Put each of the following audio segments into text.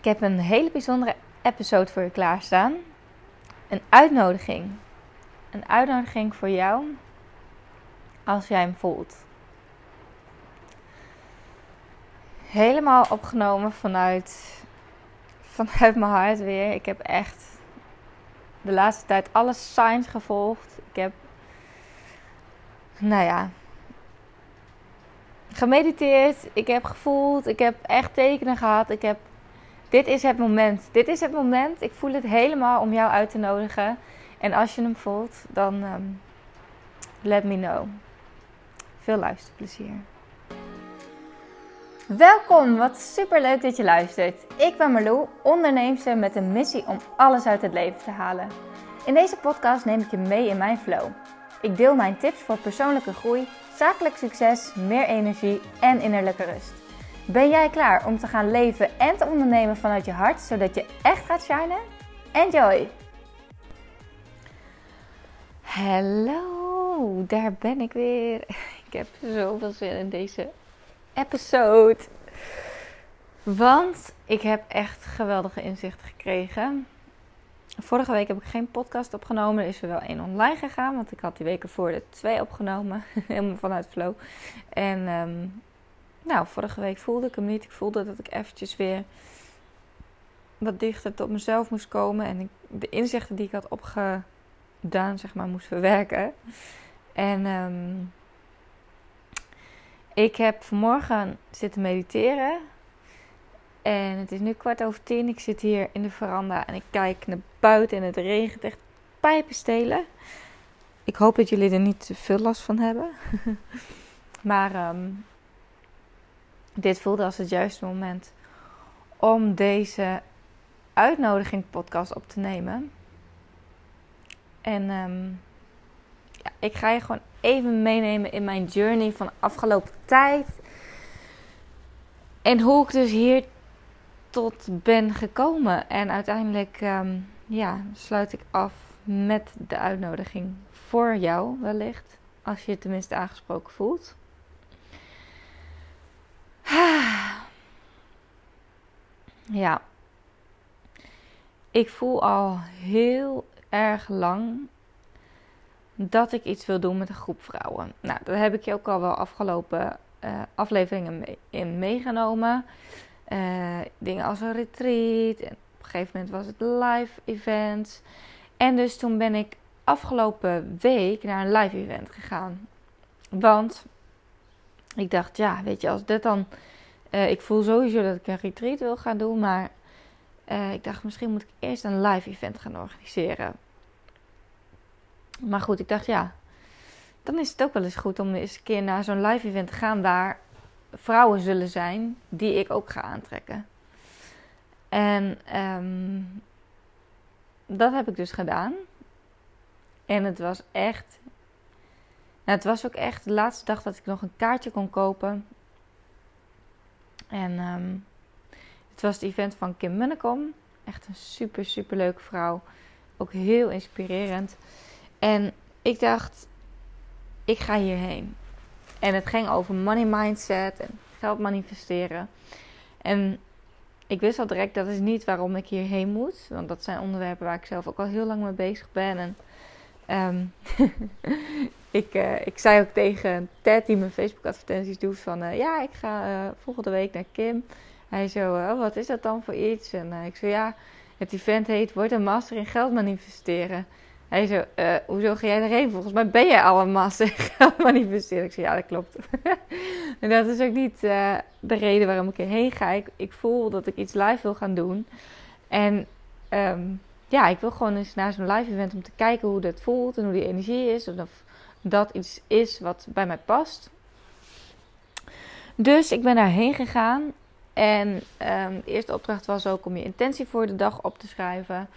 Ik heb een hele bijzondere episode voor je klaarstaan. Een uitnodiging. Een uitnodiging voor jou als jij hem voelt. Helemaal opgenomen vanuit, vanuit mijn hart weer. Ik heb echt de laatste tijd alle signs gevolgd. Ik heb, nou ja, gemediteerd. Ik heb gevoeld. Ik heb echt tekenen gehad. Ik heb dit is het moment. Dit is het moment. Ik voel het helemaal om jou uit te nodigen. En als je hem voelt, dan um, let me know. Veel luisterplezier. Welkom, wat super leuk dat je luistert. Ik ben Marlou, onderneemster met een missie om alles uit het leven te halen. In deze podcast neem ik je mee in mijn flow. Ik deel mijn tips voor persoonlijke groei, zakelijk succes, meer energie en innerlijke rust. Ben jij klaar om te gaan leven en te ondernemen vanuit je hart, zodat je echt gaat shinen? Enjoy! Hallo, daar ben ik weer. Ik heb zoveel zin in deze episode. Want ik heb echt geweldige inzichten gekregen. Vorige week heb ik geen podcast opgenomen. Er is er wel één online gegaan. Want ik had die weken voor de twee opgenomen. Helemaal vanuit flow. En um, nou, vorige week voelde ik hem niet. Ik voelde dat ik eventjes weer wat dichter tot mezelf moest komen. En ik, de inzichten die ik had opgedaan, zeg maar, moest verwerken. En um, ik heb vanmorgen zitten mediteren. En het is nu kwart over tien. Ik zit hier in de veranda en ik kijk naar buiten en het regent echt pijpenstelen. Ik hoop dat jullie er niet te veel last van hebben. maar um, dit voelde als het juiste moment om deze uitnodiging podcast op te nemen. En um, ja, ik ga je gewoon even meenemen in mijn journey van de afgelopen tijd. En hoe ik dus hier tot ben gekomen. En uiteindelijk um, ja, sluit ik af met de uitnodiging voor jou wellicht. Als je je tenminste aangesproken voelt. Ja. Ik voel al heel erg lang dat ik iets wil doen met een groep vrouwen. Nou, daar heb ik je ook al wel afgelopen uh, afleveringen mee, in meegenomen. Uh, dingen als een retreat. En op een gegeven moment was het live event. En dus toen ben ik afgelopen week naar een live event gegaan. Want ik dacht, ja, weet je, als dit dan. Uh, ik voel sowieso dat ik een retreat wil gaan doen, maar uh, ik dacht, misschien moet ik eerst een live event gaan organiseren. Maar goed, ik dacht, ja, dan is het ook wel eens goed om eens een keer naar zo'n live event te gaan waar vrouwen zullen zijn die ik ook ga aantrekken. En um, dat heb ik dus gedaan. En het was echt het was ook echt de laatste dag dat ik nog een kaartje kon kopen. En um, het was het event van Kim Munnekom. Echt een super, super leuke vrouw. Ook heel inspirerend. En ik dacht, ik ga hierheen. En het ging over money mindset en geld manifesteren. En ik wist al direct, dat is niet waarom ik hierheen moet. Want dat zijn onderwerpen waar ik zelf ook al heel lang mee bezig ben. En um, ik, uh, ik zei ook tegen Ted, die mijn Facebook-advertenties doet, van uh, ja, ik ga uh, volgende week naar Kim. Hij zo, oh, wat is dat dan voor iets? En ik zo, ja, het event heet Word een master in geld manifesteren. Hij zo, hoezo ga jij erheen? Volgens mij ben jij al een master in geld manifesteren. Ik zei, ja, dat klopt. en dat is ook niet de reden waarom ik erheen ga. Ik, ik, voel dat ik iets live wil gaan doen. En um, ja, ik wil gewoon eens naar zo'n live event om te kijken hoe dat voelt en hoe die energie is. Of dat iets is wat bij mij past. Dus ik ben daarheen gegaan. En um, de eerste opdracht was ook om je intentie voor de dag op te schrijven.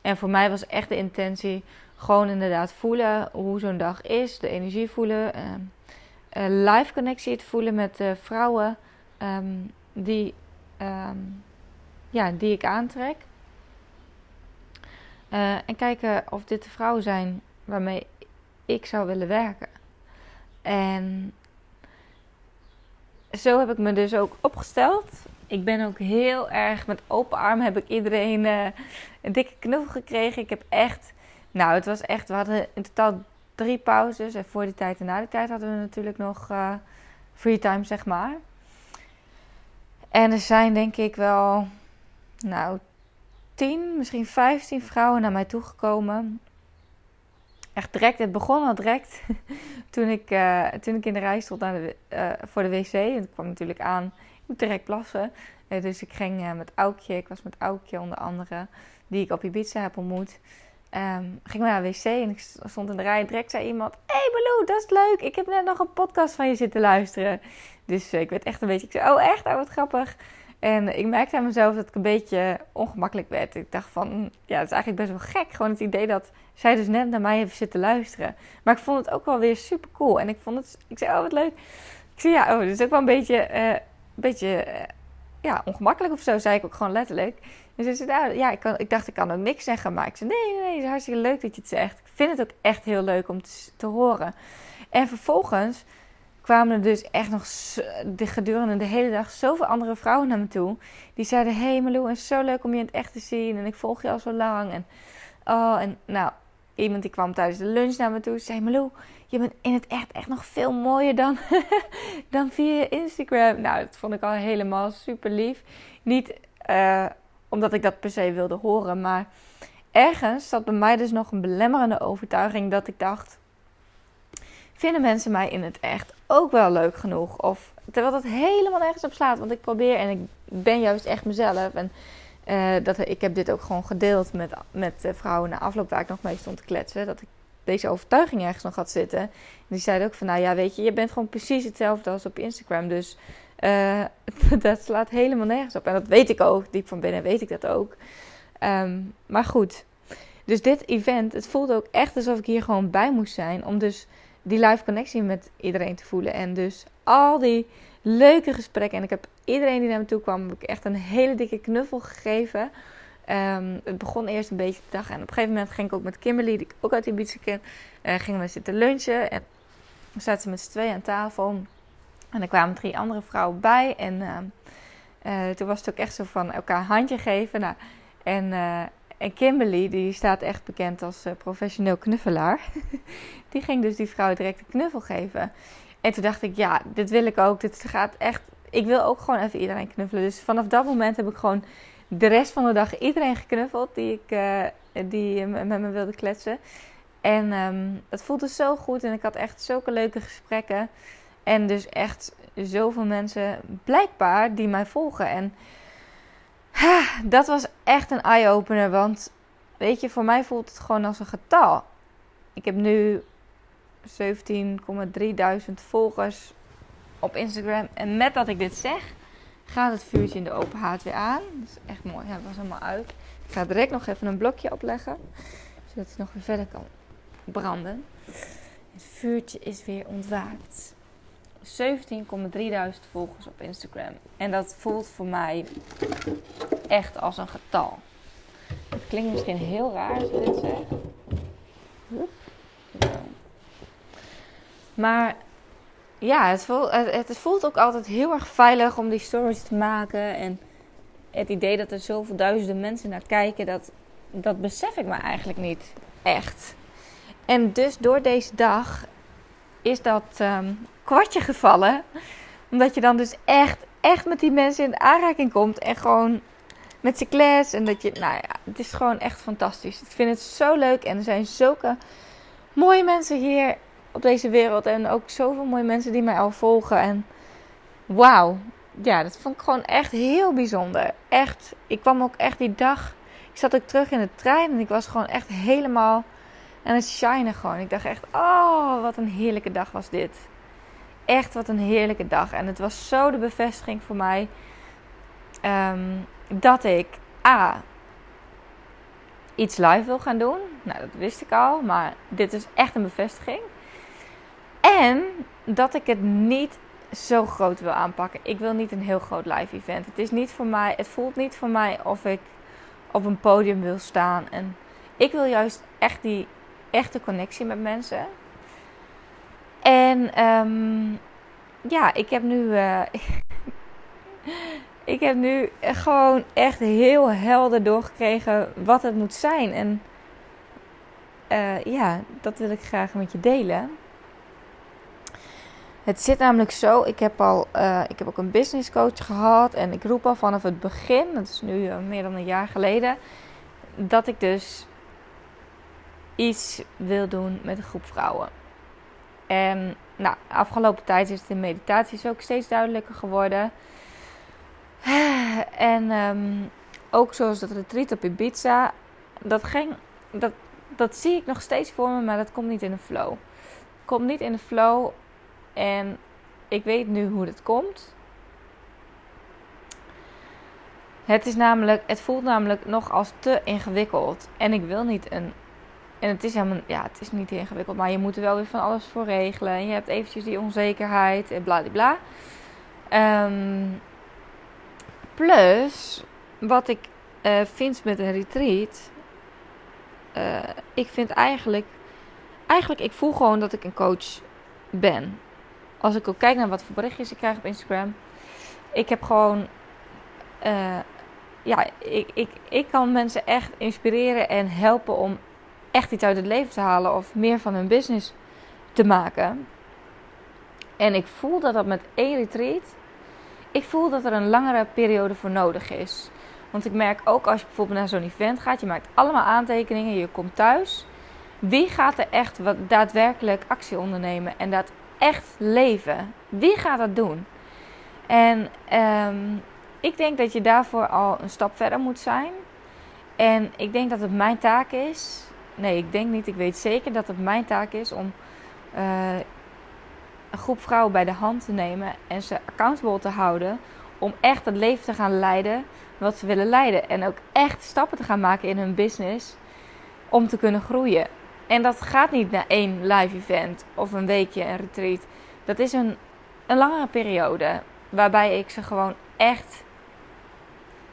En voor mij was echt de intentie gewoon inderdaad voelen hoe zo'n dag is. De energie voelen. Um, live connectie te voelen met uh, vrouwen um, die, ja, die ik aantrek. Uh, en kijken of dit de vrouwen zijn waarmee ik zou willen werken. En zo heb ik me dus ook opgesteld. ik ben ook heel erg met open armen heb ik iedereen uh, een dikke knuffel gekregen. Ik heb echt, nou het was echt, we hadden in totaal drie pauzes. En voor die tijd en na die tijd hadden we natuurlijk nog uh, free time, zeg maar. En er zijn denk ik wel, nou, 10, misschien 15 vrouwen naar mij toegekomen. Echt direct, het begon al direct toen, ik, uh, toen ik in de rij stond de, uh, voor de wc. En ik kwam natuurlijk aan, ik moet direct plassen. Uh, dus ik ging met Aukje, ik was met Aukje onder andere, die ik op Ibiza heb ontmoet. Um, ging naar de wc en ik stond in de rij. Direct zei iemand: Hey Baloo, dat is leuk. Ik heb net nog een podcast van je zitten luisteren. Dus ik werd echt een beetje. Ik zei: Oh, echt? Oh, wat grappig. En ik merkte aan mezelf dat ik een beetje ongemakkelijk werd. Ik dacht van, ja, het is eigenlijk best wel gek. Gewoon het idee dat zij dus net naar mij heeft zitten luisteren. Maar ik vond het ook wel weer super cool. En ik vond het, ik zei, oh wat leuk. Ik zei, ja, oh, is ook wel een beetje, een beetje uh, ja, ongemakkelijk of zo, zei ik ook gewoon letterlijk. Dus ze zei, nou, ja, ik, kan, ik dacht, ik kan ook niks zeggen. Maar ik zei, nee, nee, nee, het is hartstikke leuk dat je het zegt. Ik vind het ook echt heel leuk om te, te horen. En vervolgens kwamen er dus echt nog de, gedurende de hele dag zoveel andere vrouwen naar me toe. Die zeiden: Hey Malou, het is zo leuk om je in het echt te zien. En ik volg je al zo lang. En, oh, en nou, iemand die kwam tijdens de lunch naar me toe. Zei: Malou, je bent in het echt echt nog veel mooier dan, dan via Instagram. Nou, dat vond ik al helemaal super lief. Niet uh, omdat ik dat per se wilde horen, maar ergens zat bij mij dus nog een belemmerende overtuiging dat ik dacht vinden mensen mij in het echt ook wel leuk genoeg? Of terwijl dat helemaal nergens op slaat. Want ik probeer en ik ben juist echt mezelf. En uh, dat, ik heb dit ook gewoon gedeeld met, met vrouwen na afloop waar ik nog mee stond te kletsen. Dat ik deze overtuiging ergens nog had zitten. En die zeiden ook van, nou ja, weet je, je bent gewoon precies hetzelfde als op Instagram. Dus uh, dat slaat helemaal nergens op. En dat weet ik ook, diep van binnen weet ik dat ook. Um, maar goed, dus dit event, het voelde ook echt alsof ik hier gewoon bij moest zijn. Om dus die live connectie met iedereen te voelen. En dus al die leuke gesprekken. En ik heb iedereen die naar me toe kwam, heb ik echt een hele dikke knuffel gegeven. Um, het begon eerst een beetje de dag. En op een gegeven moment ging ik ook met Kimberly, die ik ook uit Ibiza ken, uh, gingen we zitten lunchen. En we zaten ze met z'n tweeën aan tafel. En er kwamen drie andere vrouwen bij. En uh, uh, toen was het ook echt zo van elkaar handje geven. Nou, en uh, en Kimberly, die staat echt bekend als uh, professioneel knuffelaar. die ging dus die vrouw direct een knuffel geven. En toen dacht ik, ja, dit wil ik ook. Dit gaat echt. Ik wil ook gewoon even iedereen knuffelen. Dus vanaf dat moment heb ik gewoon de rest van de dag iedereen geknuffeld die, ik, uh, die met me wilde kletsen. En um, het voelde zo goed en ik had echt zulke leuke gesprekken. En dus echt zoveel mensen blijkbaar die mij volgen. En dat was echt een eye-opener. Want weet je, voor mij voelt het gewoon als een getal. Ik heb nu 17,3 volgers op Instagram. En met dat ik dit zeg, gaat het vuurtje in de open haard weer aan. Dat is echt mooi. Ja, het was helemaal uit. Ik ga direct nog even een blokje opleggen. Zodat het nog weer verder kan branden. Het vuurtje is weer ontwaakt. 17,3 volgers op Instagram. En dat voelt voor mij echt als een getal. Het klinkt misschien heel raar als ik dit zeg. Maar ja, het voelt, het voelt ook altijd heel erg veilig om die stories te maken. En het idee dat er zoveel duizenden mensen naar kijken, dat, dat besef ik me eigenlijk niet echt. En dus door deze dag is dat um, kwartje gevallen. Omdat je dan dus echt, echt met die mensen in aanraking komt. En gewoon met ze klas. En dat je, nou ja, het is gewoon echt fantastisch. Ik vind het zo leuk. En er zijn zulke mooie mensen hier op deze wereld. En ook zoveel mooie mensen die mij al volgen. En wauw. Ja, dat vond ik gewoon echt heel bijzonder. Echt. Ik kwam ook echt die dag. Ik zat ook terug in de trein. En ik was gewoon echt helemaal aan het shinen gewoon. Ik dacht echt, oh, wat een heerlijke dag was dit. Echt wat een heerlijke dag. En het was zo de bevestiging voor mij. Um, dat ik A. iets live wil gaan doen. Nou, dat wist ik al. Maar dit is echt een bevestiging. En dat ik het niet zo groot wil aanpakken. Ik wil niet een heel groot live event. Het is niet voor mij. Het voelt niet voor mij of ik op een podium wil staan. En ik wil juist echt die echte connectie met mensen. En um, ja, ik heb nu. Uh, ik heb nu gewoon echt heel helder doorgekregen wat het moet zijn. En uh, ja, dat wil ik graag met je delen. Het zit namelijk zo, ik heb, al, uh, ik heb ook een business coach gehad en ik roep al vanaf het begin, dat is nu meer dan een jaar geleden, dat ik dus iets wil doen met een groep vrouwen. En nou, afgelopen tijd is het in meditaties ook steeds duidelijker geworden. En um, ook zoals dat retreat op Ibiza, dat ging, dat, dat zie ik nog steeds voor me, maar dat komt niet in de flow. Komt niet in de flow en ik weet nu hoe dat komt. Het is namelijk, het voelt namelijk nog als te ingewikkeld. En ik wil niet een. En het is helemaal, ja, het is niet ingewikkeld, maar je moet er wel weer van alles voor regelen. En je hebt eventjes die onzekerheid en bla bla um, plus, wat ik uh, vind met een retreat. Uh, ik vind eigenlijk, eigenlijk, ik voel gewoon dat ik een coach ben als ik ook kijk naar wat voor berichtjes ik krijg op Instagram. Ik heb gewoon. Uh, ja, ik, ik, ik kan mensen echt inspireren en helpen om echt iets uit het leven te halen. Of meer van hun business te maken. En ik voel dat dat met één retreat. Ik voel dat er een langere periode voor nodig is. Want ik merk ook als je bijvoorbeeld naar zo'n event gaat. Je maakt allemaal aantekeningen. Je komt thuis. Wie gaat er echt wat daadwerkelijk actie ondernemen? En dat echt leven? Wie gaat dat doen? En um, ik denk dat je daarvoor al een stap verder moet zijn. En ik denk dat het mijn taak is. Nee, ik denk niet. Ik weet zeker dat het mijn taak is om uh, een groep vrouwen bij de hand te nemen en ze accountable te houden. Om echt het leven te gaan leiden wat ze willen leiden. En ook echt stappen te gaan maken in hun business om te kunnen groeien. En dat gaat niet naar één live event of een weekje een retreat. Dat is een, een langere periode waarbij ik ze gewoon echt,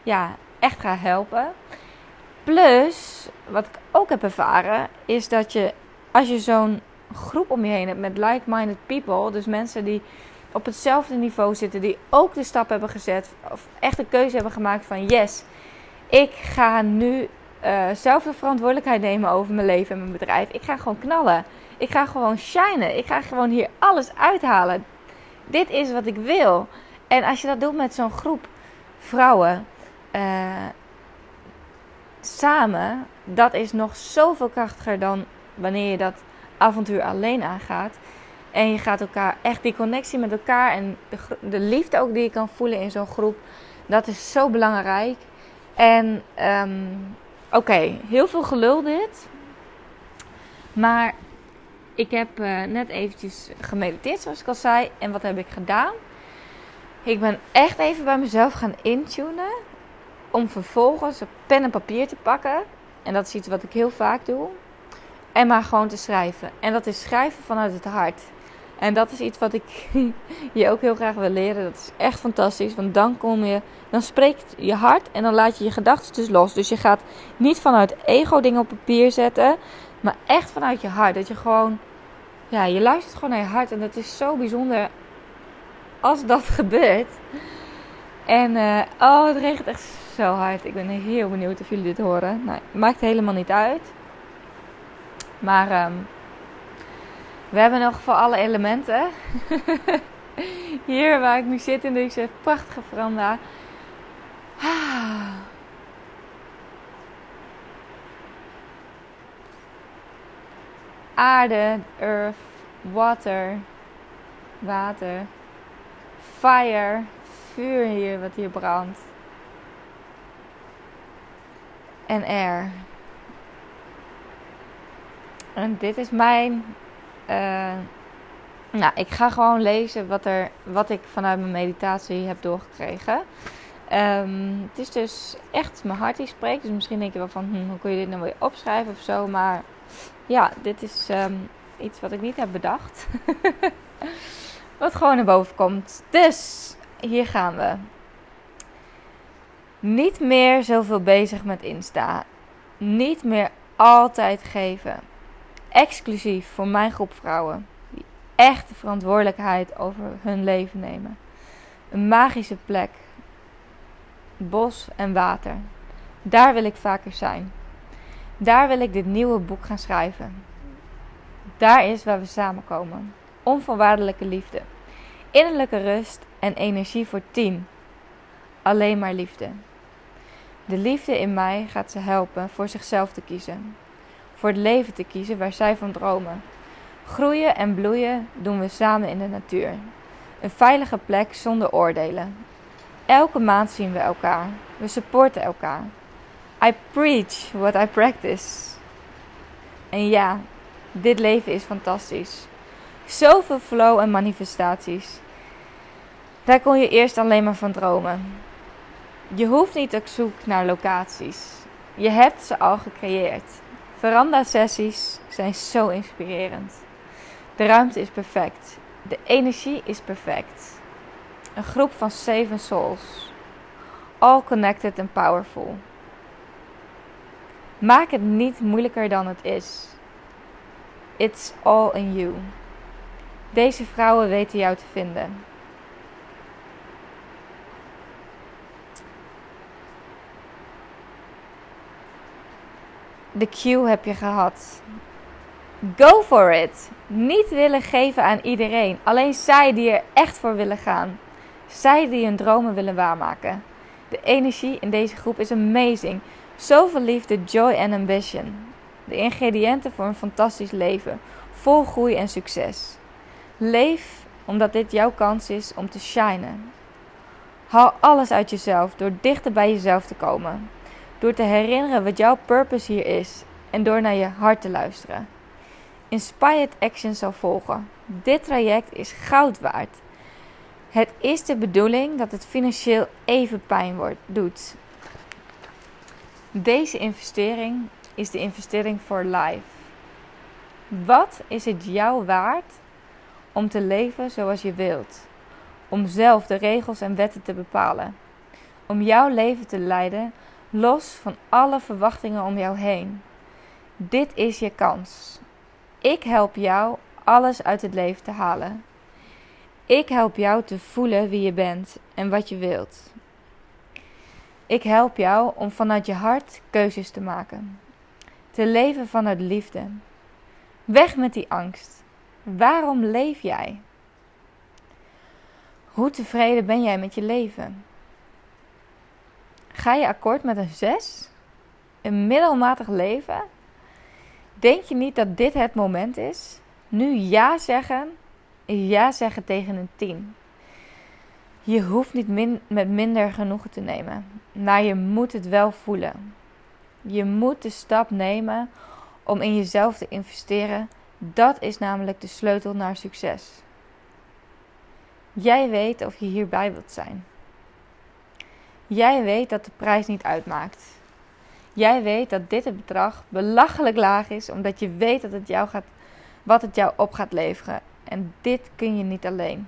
ja, echt ga helpen. Plus, wat ik ook heb ervaren, is dat je als je zo'n groep om je heen hebt met like-minded people, dus mensen die op hetzelfde niveau zitten, die ook de stap hebben gezet, of echt de keuze hebben gemaakt van yes, ik ga nu uh, zelf de verantwoordelijkheid nemen over mijn leven en mijn bedrijf. Ik ga gewoon knallen. Ik ga gewoon shinen. Ik ga gewoon hier alles uithalen. Dit is wat ik wil. En als je dat doet met zo'n groep vrouwen uh, samen, dat is nog zoveel krachtiger dan wanneer je dat avontuur alleen aangaat. En je gaat elkaar echt die connectie met elkaar en de, de liefde ook die je kan voelen in zo'n groep, dat is zo belangrijk. En um, Oké, heel veel gelul dit. Maar ik heb uh, net eventjes gemediteerd, zoals ik al zei. En wat heb ik gedaan? Ik ben echt even bij mezelf gaan intunen. Om vervolgens pen en papier te pakken. En dat is iets wat ik heel vaak doe. En maar gewoon te schrijven. En dat is schrijven vanuit het hart. En dat is iets wat ik je ook heel graag wil leren. Dat is echt fantastisch. Want dan kom je, dan spreekt je hart en dan laat je je gedachten dus los. Dus je gaat niet vanuit ego dingen op papier zetten. Maar echt vanuit je hart. Dat je gewoon, ja, je luistert gewoon naar je hart. En dat is zo bijzonder als dat gebeurt. En, uh, oh, het regent echt zo hard. Ik ben heel benieuwd of jullie dit horen. Nou, maakt helemaal niet uit. Maar, um, we hebben nog voor alle elementen. Hier waar ik nu zit in deze prachtige veranda. Ah. Aarde, earth, water, water, fire, vuur hier wat hier brandt. En air. En dit is mijn uh, nou, ik ga gewoon lezen wat, er, wat ik vanuit mijn meditatie heb doorgekregen. Um, het is dus echt mijn hart die spreekt. Dus misschien denk je wel van, hm, hoe kun je dit nou weer opschrijven of zo. Maar ja, dit is um, iets wat ik niet heb bedacht. wat gewoon naar boven komt. Dus, hier gaan we. Niet meer zoveel bezig met Insta. Niet meer altijd geven exclusief voor mijn groep vrouwen. Die echt de verantwoordelijkheid over hun leven nemen. Een magische plek bos en water. Daar wil ik vaker zijn. Daar wil ik dit nieuwe boek gaan schrijven. Daar is waar we samenkomen. Onvoorwaardelijke liefde. Innerlijke rust en energie voor tien. Alleen maar liefde. De liefde in mij gaat ze helpen voor zichzelf te kiezen. Voor het leven te kiezen waar zij van dromen. Groeien en bloeien doen we samen in de natuur. Een veilige plek zonder oordelen. Elke maand zien we elkaar. We supporten elkaar. I preach what I practice. En ja, dit leven is fantastisch. Zoveel flow en manifestaties. Daar kon je eerst alleen maar van dromen. Je hoeft niet op zoek naar locaties. Je hebt ze al gecreëerd. Veranda-sessies zijn zo inspirerend. De ruimte is perfect. De energie is perfect. Een groep van seven souls. All connected and powerful. Maak het niet moeilijker dan het is. It's all in you. Deze vrouwen weten jou te vinden. De cue heb je gehad. Go for it. Niet willen geven aan iedereen. Alleen zij die er echt voor willen gaan. Zij die hun dromen willen waarmaken. De energie in deze groep is amazing. Zoveel liefde, joy en ambition. De ingrediënten voor een fantastisch leven. Vol groei en succes. Leef omdat dit jouw kans is om te shinen. Haal alles uit jezelf door dichter bij jezelf te komen. Door te herinneren wat jouw purpose hier is en door naar je hart te luisteren. Inspired action zal volgen. Dit traject is goud waard. Het is de bedoeling dat het financieel even pijn wordt, doet. Deze investering is de investering voor life. Wat is het jou waard om te leven zoals je wilt? Om zelf de regels en wetten te bepalen. Om jouw leven te leiden los van alle verwachtingen om jou heen. Dit is je kans. Ik help jou alles uit het leven te halen. Ik help jou te voelen wie je bent en wat je wilt. Ik help jou om vanuit je hart keuzes te maken. Te leven vanuit liefde. Weg met die angst. Waarom leef jij? Hoe tevreden ben jij met je leven? Ga je akkoord met een 6? Een middelmatig leven? Denk je niet dat dit het moment is? Nu ja zeggen ja zeggen tegen een 10. Je hoeft niet met minder genoegen te nemen, maar je moet het wel voelen. Je moet de stap nemen om in jezelf te investeren. Dat is namelijk de sleutel naar succes. Jij weet of je hierbij wilt zijn. Jij weet dat de prijs niet uitmaakt. Jij weet dat dit het bedrag belachelijk laag is, omdat je weet dat het jou gaat, wat het jou op gaat leveren. En dit kun je niet alleen.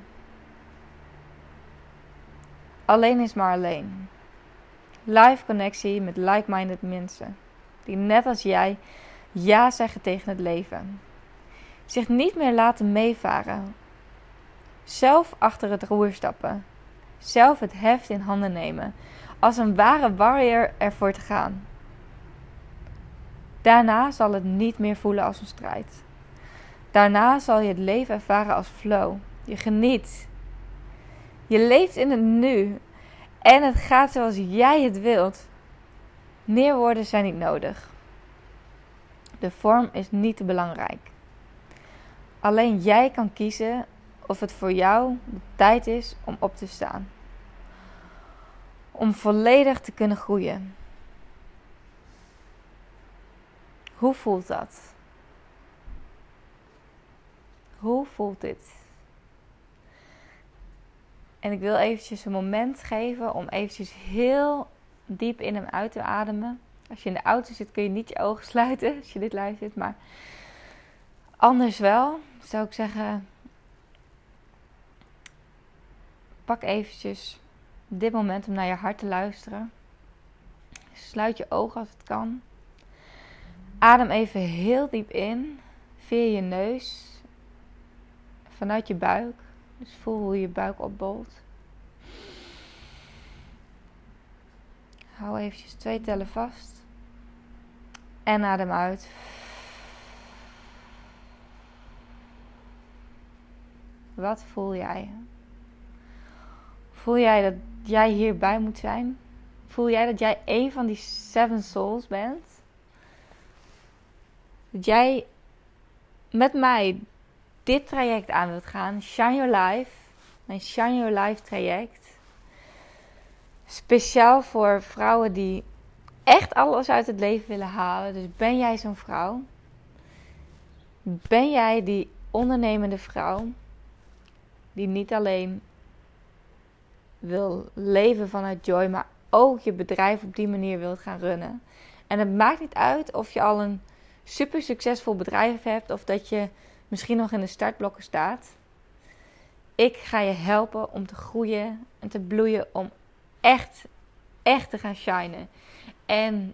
Alleen is maar alleen. Live connectie met like-minded mensen. Die net als jij ja zeggen tegen het leven. Zich niet meer laten meevaren. Zelf achter het roer stappen. Zelf het heft in handen nemen. Als een ware warrior ervoor te gaan. Daarna zal het niet meer voelen als een strijd. Daarna zal je het leven ervaren als flow. Je geniet. Je leeft in het nu. En het gaat zoals jij het wilt. Meer woorden zijn niet nodig. De vorm is niet te belangrijk. Alleen jij kan kiezen of het voor jou de tijd is om op te staan. Om volledig te kunnen groeien. Hoe voelt dat? Hoe voelt dit? En ik wil eventjes een moment geven om eventjes heel diep in hem uit te ademen. Als je in de auto zit kun je niet je ogen sluiten als je dit luistert. Maar anders wel zou ik zeggen... Pak eventjes dit moment om naar je hart te luisteren. Sluit je ogen als het kan. Adem even heel diep in via je neus vanuit je buik. Dus voel hoe je buik opbolt. Hou eventjes twee tellen vast. En adem uit. Wat voel jij? Voel jij dat jij hierbij moet zijn? Voel jij dat jij een van die seven souls bent? Dat jij met mij dit traject aan wilt gaan. Shine Your Life. Mijn Shine Your Life traject. Speciaal voor vrouwen die echt alles uit het leven willen halen. Dus ben jij zo'n vrouw? Ben jij die ondernemende vrouw die niet alleen wil leven vanuit joy, maar ook je bedrijf op die manier wilt gaan runnen? En het maakt niet uit of je al een super succesvol bedrijf hebt of dat je misschien nog in de startblokken staat. Ik ga je helpen om te groeien en te bloeien, om echt, echt te gaan shinen. En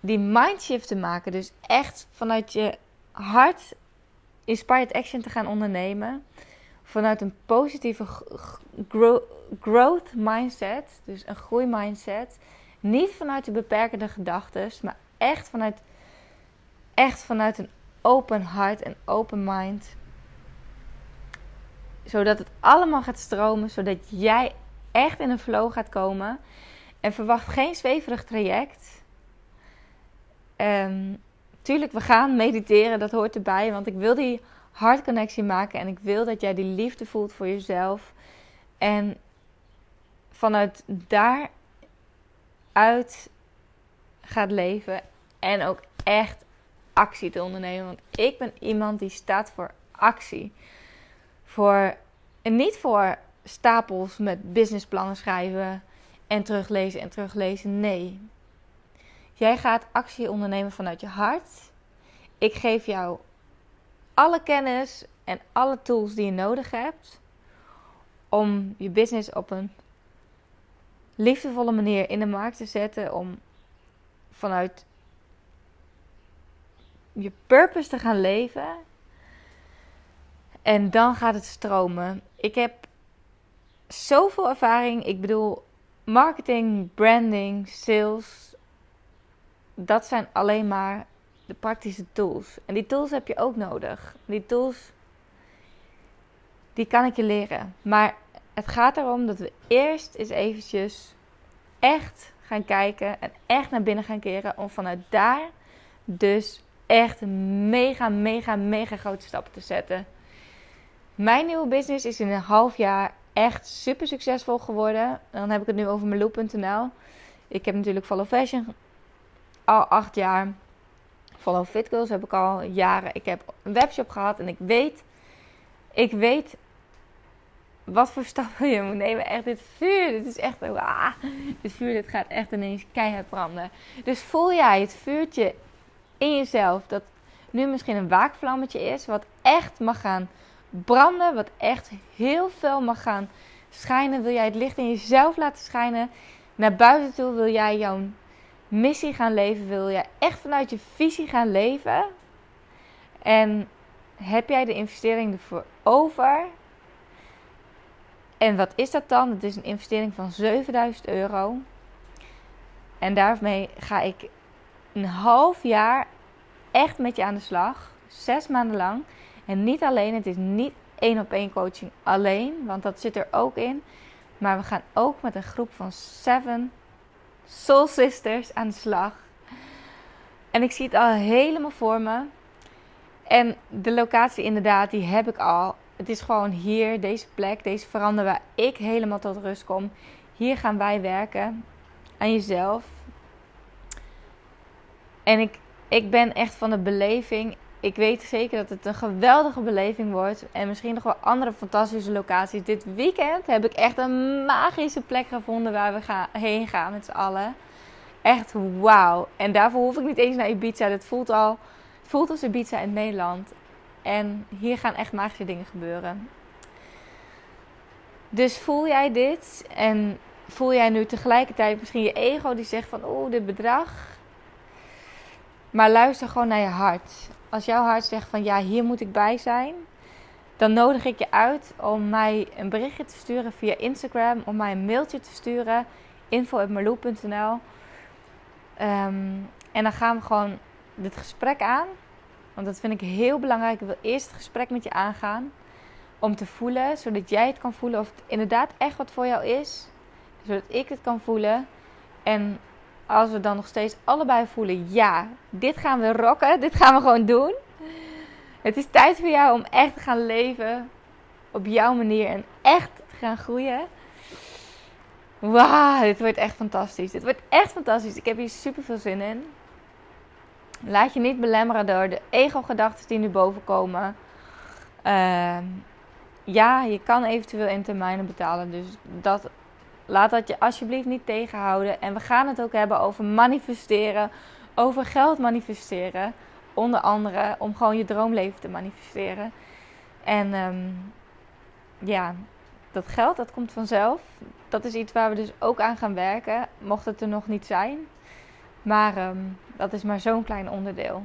die mindshift te maken, dus echt vanuit je hart inspired action te gaan ondernemen. Vanuit een positieve growth mindset, dus een groeimindset. Niet vanuit de beperkende gedachten, maar echt vanuit, echt vanuit een open hart en open mind. Zodat het allemaal gaat stromen, zodat jij echt in een flow gaat komen. En verwacht geen zweverig traject. Um, tuurlijk, we gaan mediteren, dat hoort erbij. Want ik wil die hartconnectie maken en ik wil dat jij die liefde voelt voor jezelf. En vanuit daaruit gaat leven en ook echt actie te ondernemen. Want ik ben iemand die staat voor actie. Voor, en niet voor stapels met businessplannen schrijven en teruglezen en teruglezen. Nee. Jij gaat actie ondernemen vanuit je hart. Ik geef jou alle kennis en alle tools die je nodig hebt om je business op een liefdevolle manier in de markt te zetten. Om vanuit je purpose te gaan leven. En dan gaat het stromen. Ik heb zoveel ervaring. Ik bedoel, marketing, branding, sales. Dat zijn alleen maar de praktische tools. En die tools heb je ook nodig. Die tools, die kan ik je leren. Maar het gaat erom dat we eerst eens eventjes echt gaan kijken en echt naar binnen gaan keren. Om vanuit daar dus echt mega, mega, mega grote stappen te zetten. Mijn nieuwe business is in een half jaar echt super succesvol geworden. Dan heb ik het nu over Meloop.nl. Ik heb natuurlijk Follow Fashion al acht jaar. Follow Fit Girls heb ik al jaren. Ik heb een webshop gehad en ik weet, ik weet wat voor stappen je moet nemen. Echt, dit vuur, dit is echt, ah, dit vuur, dit gaat echt ineens keihard branden. Dus voel jij het vuurtje in jezelf dat nu misschien een waakvlammetje is, wat echt mag gaan branden, wat echt heel veel mag gaan schijnen. Wil jij het licht in jezelf laten schijnen? Naar buiten toe wil jij jouw missie gaan leven? Wil jij echt vanuit je visie gaan leven? En heb jij de investering ervoor over? En wat is dat dan? Het is een investering van 7000 euro. En daarmee ga ik een half jaar echt met je aan de slag. Zes maanden lang. En niet alleen, het is niet één op één coaching alleen, want dat zit er ook in. Maar we gaan ook met een groep van seven soul sisters aan de slag. En ik zie het al helemaal voor me. En de locatie inderdaad, die heb ik al. Het is gewoon hier, deze plek, deze verander waar ik helemaal tot rust kom. Hier gaan wij werken aan jezelf. En ik, ik ben echt van de beleving ik weet zeker dat het een geweldige beleving wordt. En misschien nog wel andere fantastische locaties. Dit weekend heb ik echt een magische plek gevonden waar we gaan, heen gaan met z'n allen. Echt wauw. En daarvoor hoef ik niet eens naar Ibiza. Het voelt al het voelt als Ibiza in Nederland. En hier gaan echt magische dingen gebeuren. Dus voel jij dit? En voel jij nu tegelijkertijd misschien je ego die zegt van... Oeh, dit bedrag. Maar luister gewoon naar je hart als jouw hart zegt van ja, hier moet ik bij zijn, dan nodig ik je uit om mij een berichtje te sturen via Instagram, om mij een mailtje te sturen. info.marloe.nl ehm, En dan gaan we gewoon dit gesprek aan. Want dat vind ik heel belangrijk. Ik wil eerst het gesprek met je aangaan. Om te voelen, zodat jij het kan voelen of het inderdaad echt wat voor jou is. Zodat ik het kan voelen. En als we dan nog steeds allebei voelen, ja, dit gaan we rocken, dit gaan we gewoon doen. Het is tijd voor jou om echt te gaan leven op jouw manier en echt te gaan groeien. Wauw, dit wordt echt fantastisch. Dit wordt echt fantastisch. Ik heb hier super veel zin in. Laat je niet belemmeren door de ego-gedachten die nu boven komen. Ehm, ja, je kan eventueel in termijnen betalen. Dus dat, laat dat je alsjeblieft niet tegenhouden. En we gaan het ook hebben over manifesteren. Over geld manifesteren. Onder andere om gewoon je droomleven te manifesteren. En ehm, ja, dat geld, dat komt vanzelf. Dat is iets waar we dus ook aan gaan werken. Mocht het er nog niet zijn. Maar ehm, dat is maar zo'n klein onderdeel.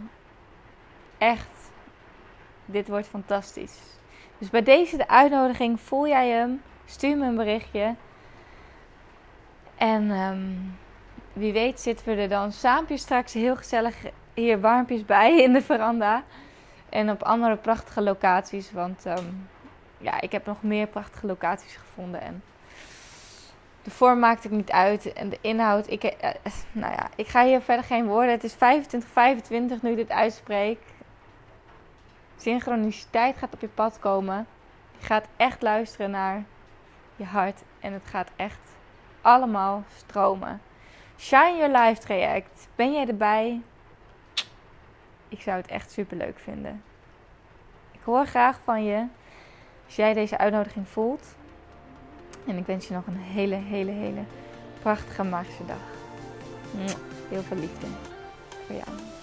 Echt, dit wordt fantastisch. Dus bij deze de uitnodiging, voel jij hem? Stuur me een berichtje. En ehm, wie weet zitten we er dan saampjes straks heel gezellig hier warmpjes bij in de veranda. En op andere prachtige locaties. Want ehm, ja, ik heb nog meer prachtige locaties gevonden. En de vorm maakt het niet uit. En de inhoud. Ik, uh, nou ja, ik ga hier verder geen woorden. Het is 25, 25 nu ik dit uitspreek. Synchroniciteit gaat op je pad komen. Je gaat echt luisteren naar je hart. En het gaat echt allemaal stromen. Shine Your Life traject. Ben jij erbij? Ik zou het echt super leuk vinden. Ik hoor graag van je als jij deze uitnodiging voelt. En ik wens je nog een hele, hele, hele prachtige magische dag. Heel veel liefde voor jou.